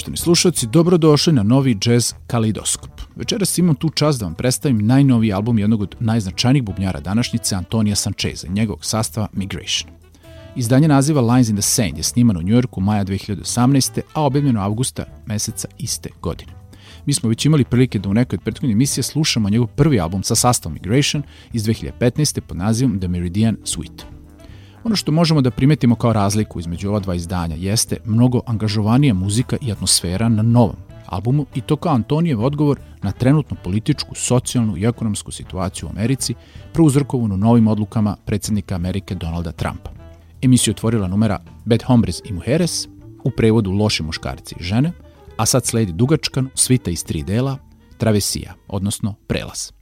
Poštovni slušalci, dobrodošli na novi jazz Kaleidoskop. Večeras imam tu čast da vam predstavim najnoviji album jednog od najznačajnijih bubnjara današnjice, Antonija Sancheza, njegovog sastava Migration. Izdanje naziva Lines in the Sand je snimano u Njujorku maja 2018. a objavljeno avgusta meseca iste godine. Mi smo već imali prilike da u nekoj od prethodnih emisija slušamo njegov prvi album sa sastavom Migration iz 2015. pod nazivom The Meridian Suite. Ono što možemo da primetimo kao razliku između ova dva izdanja jeste mnogo angažovanija muzika i atmosfera na novom albumu i to kao Antonijev odgovor na trenutnu političku, socijalnu i ekonomsku situaciju u Americi prouzrkovanu novim odlukama predsjednika Amerike Donalda Trumpa. Emisiju otvorila numera Bad Hombres i Mujeres, u prevodu Loši muškarci i žene, a sad sledi dugačkan svita iz tri dela, Travesija, odnosno Prelaz.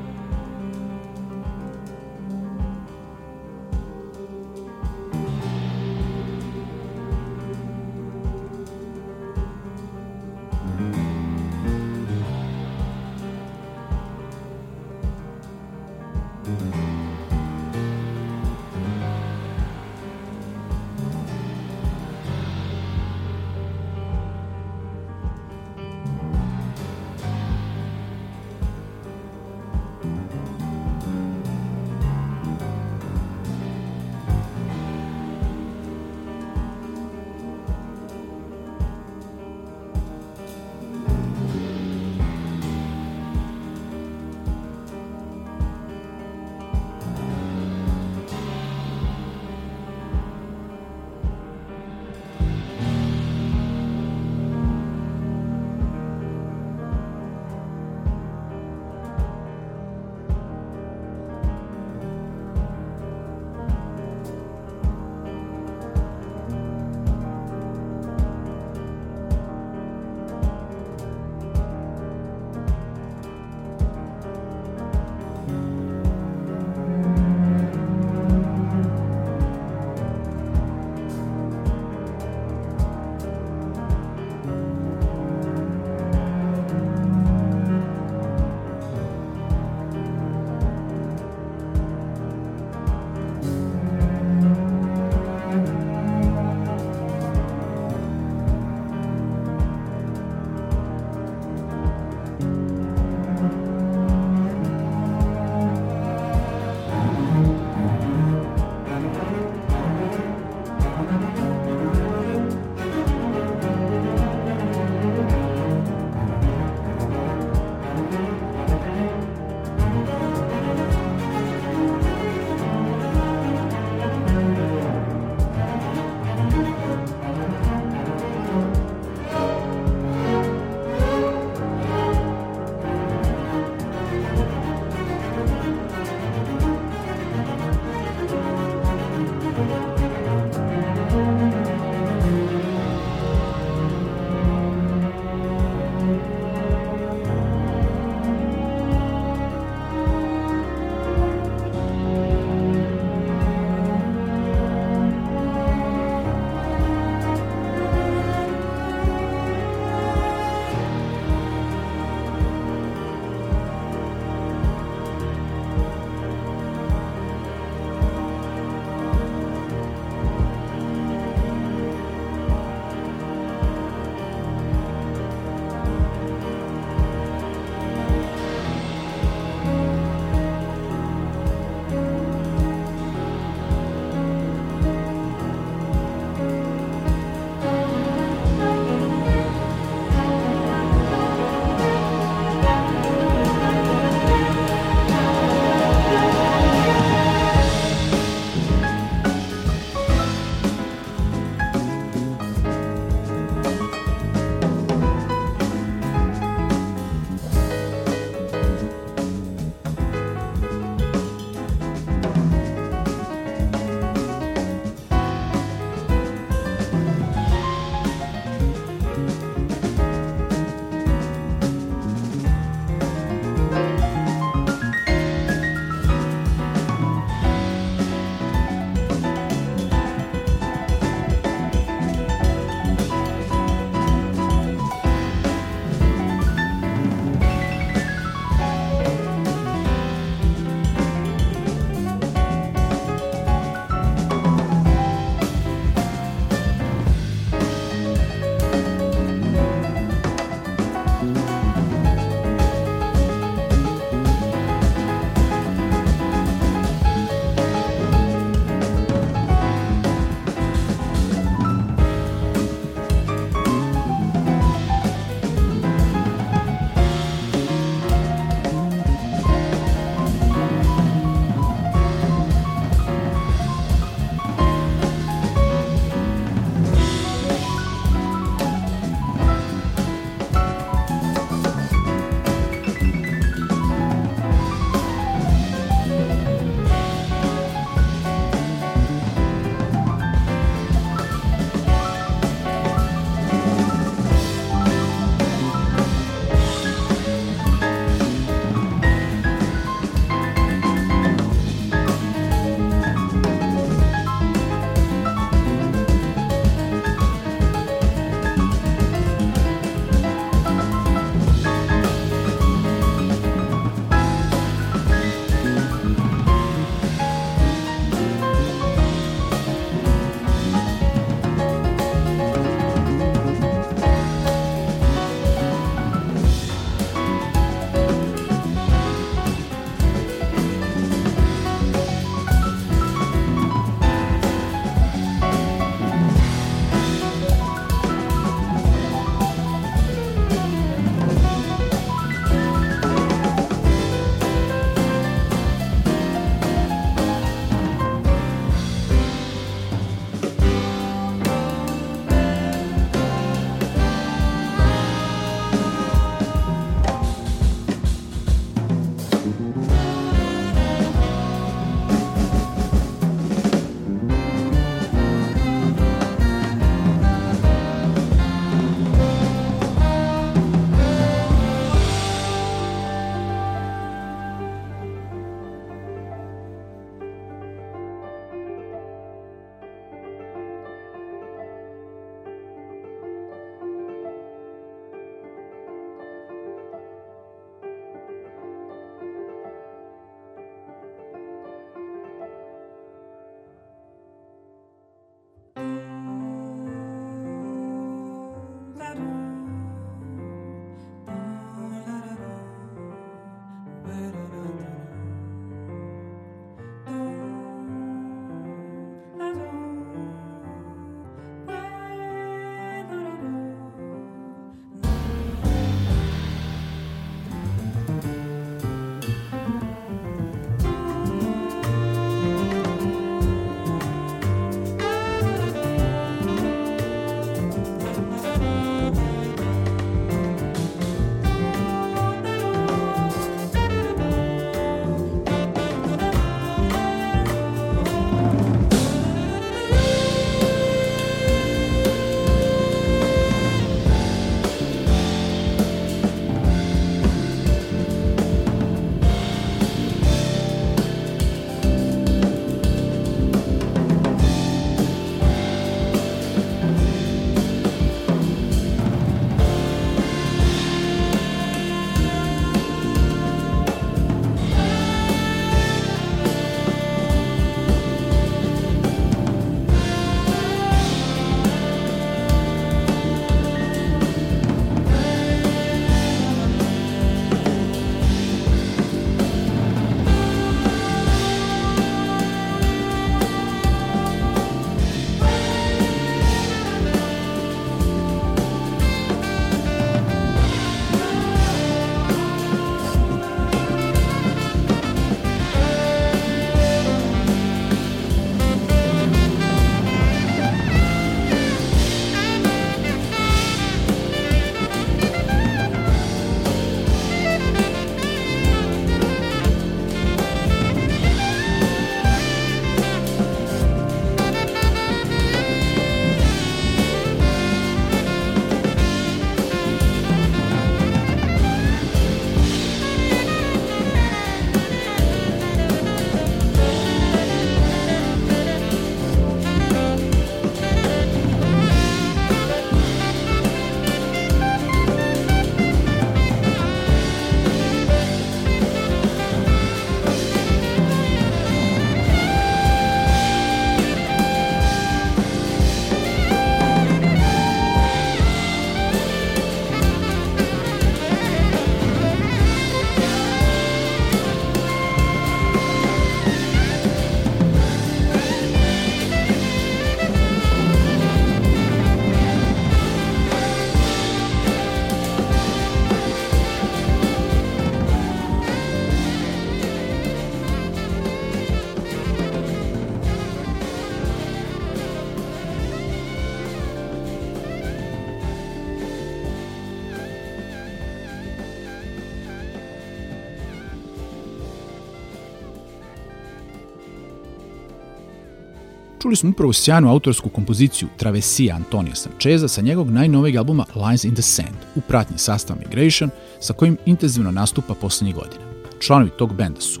Čuli smo upravo sjajnu autorsku kompoziciju Travesija Antonija Sančeza sa njegovog najnovijeg albuma Lines in the Sand u pratnji sastava Migration sa kojim intenzivno nastupa poslednjih godina. Članovi tog benda su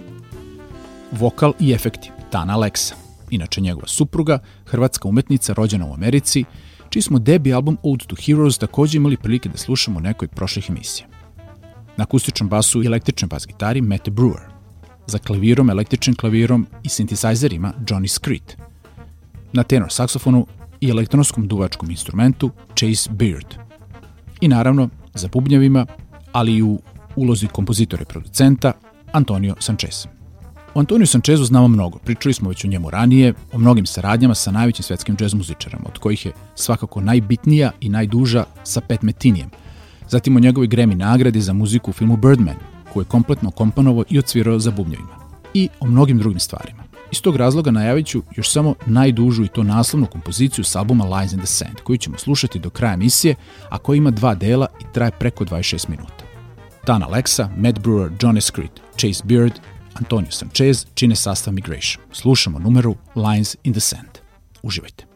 vokal i efekti Tana Alexa, inače njegova supruga, hrvatska umetnica rođena u Americi, čiji smo debi album Old to Heroes također imali prilike da slušamo u nekoj prošlih emisija. Na akustičnom basu i električnoj bas gitari Matt Brewer, za klavirom, električnim klavirom i sintesajzerima Johnny Screet, na tenor saksofonu i elektronskom duvačkom instrumentu Chase Beard. I naravno, za bubnjevima, ali i u ulozi kompozitora i producenta Antonio Sanchez. O Antonio Sanchezu znamo mnogo, pričali smo već o njemu ranije, o mnogim saradnjama sa najvećim svetskim džez muzičarama, od kojih je svakako najbitnija i najduža sa Pat Metinijem, zatim o njegovoj Grammy nagradi za muziku u filmu Birdman, koju je kompletno komponovao i odsvirao za bubnjevima, i o mnogim drugim stvarima. Iz tog razloga najavit ću još samo najdužu i to naslovnu kompoziciju s albuma Lines in the Sand, koju ćemo slušati do kraja emisije, a koja ima dva dela i traje preko 26 minuta. Dan Alexa, Matt Brewer, John Escrit, Chase Beard Antonio Sanchez čine sastav Migration. Slušamo numeru Lines in the Sand. Uživajte.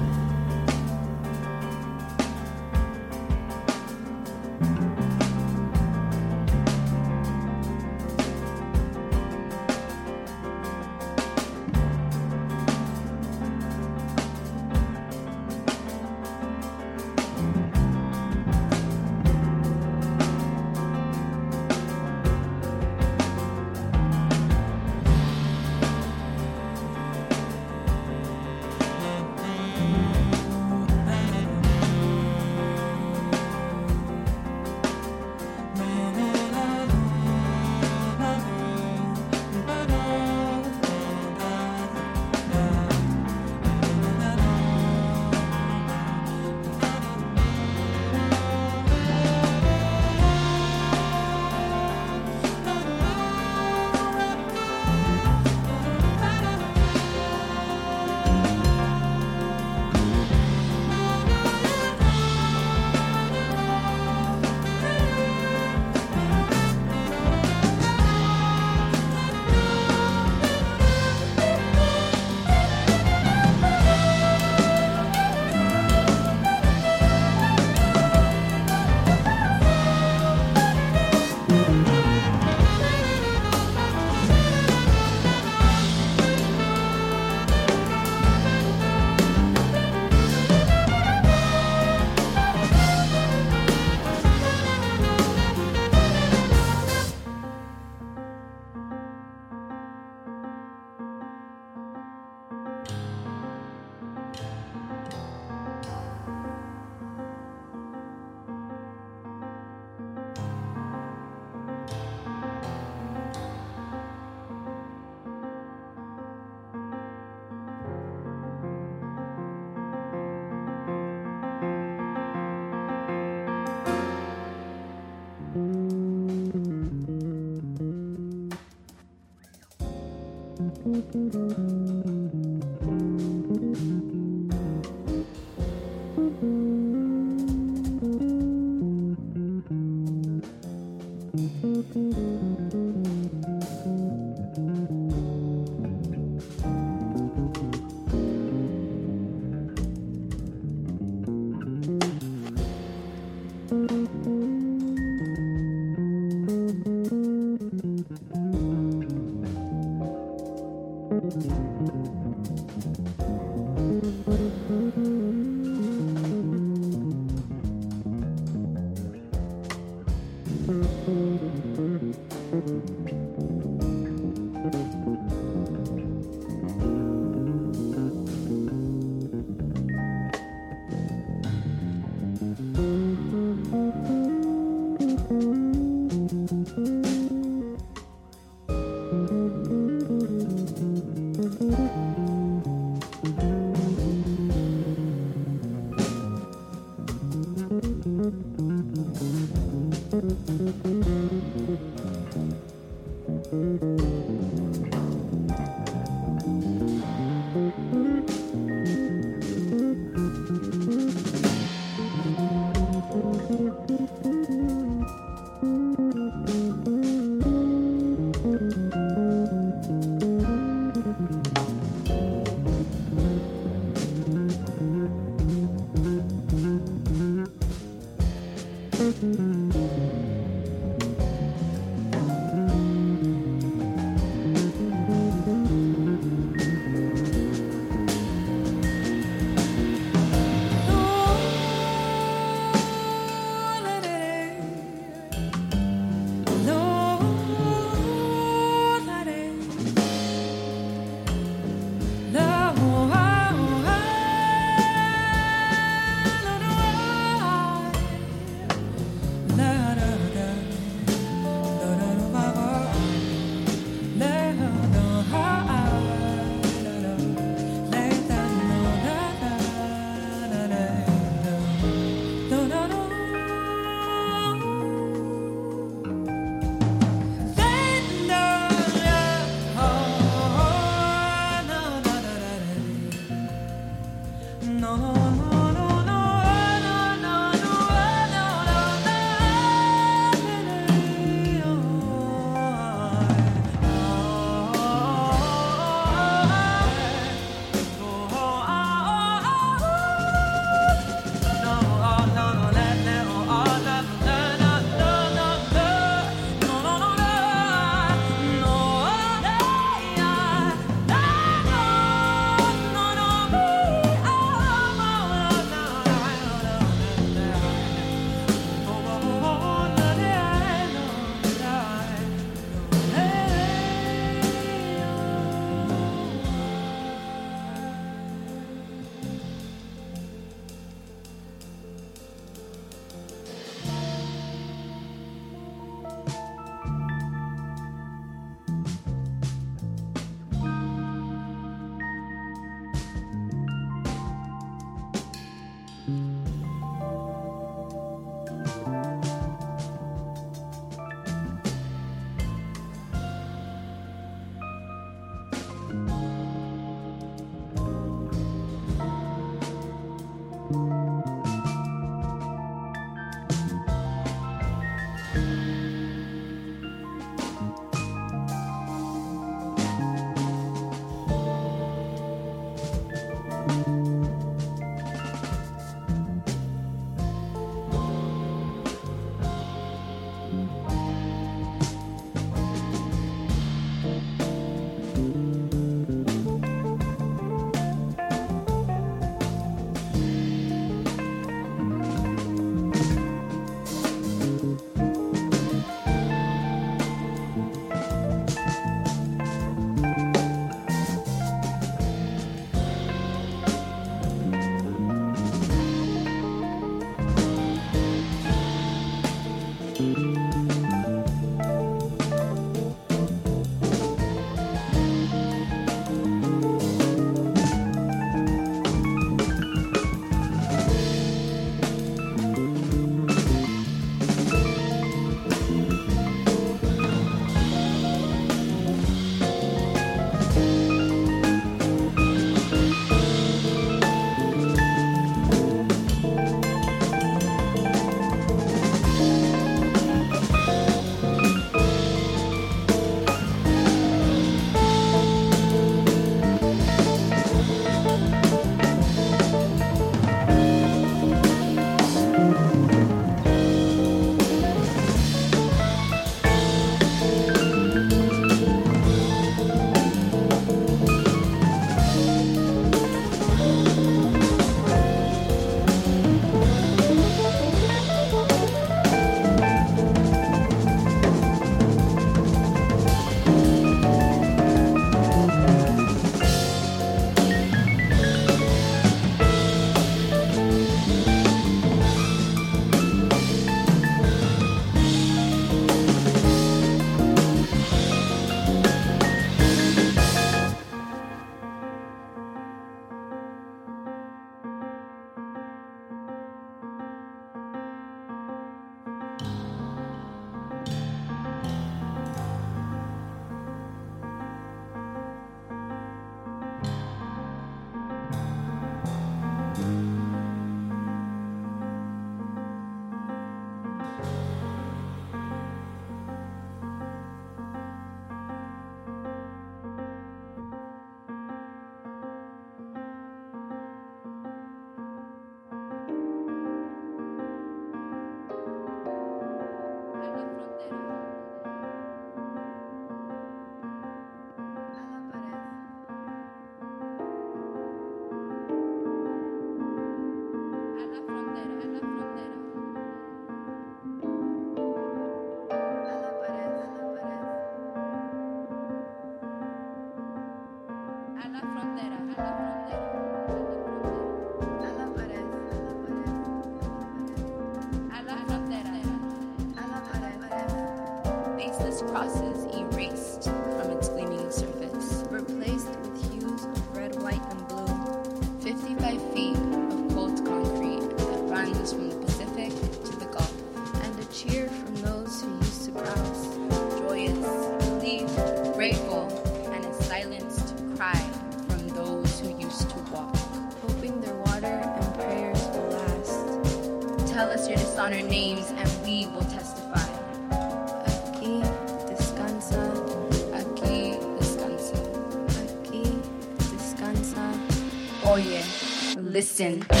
Houston.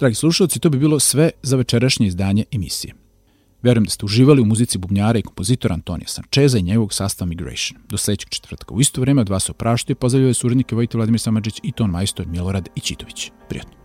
Dragi slušalci, to bi bilo sve za večerašnje izdanje emisije. Verujem da ste uživali u muzici bubnjara i kompozitora Antonija Sančeza i njegovog sastava Migration. Do sledećeg četvrtka. U isto vreme od vas opraštuje pozdravljaju suradnike Vojte Vladimir Samadžić i ton majstor Milorad Ićitović. Prijatno.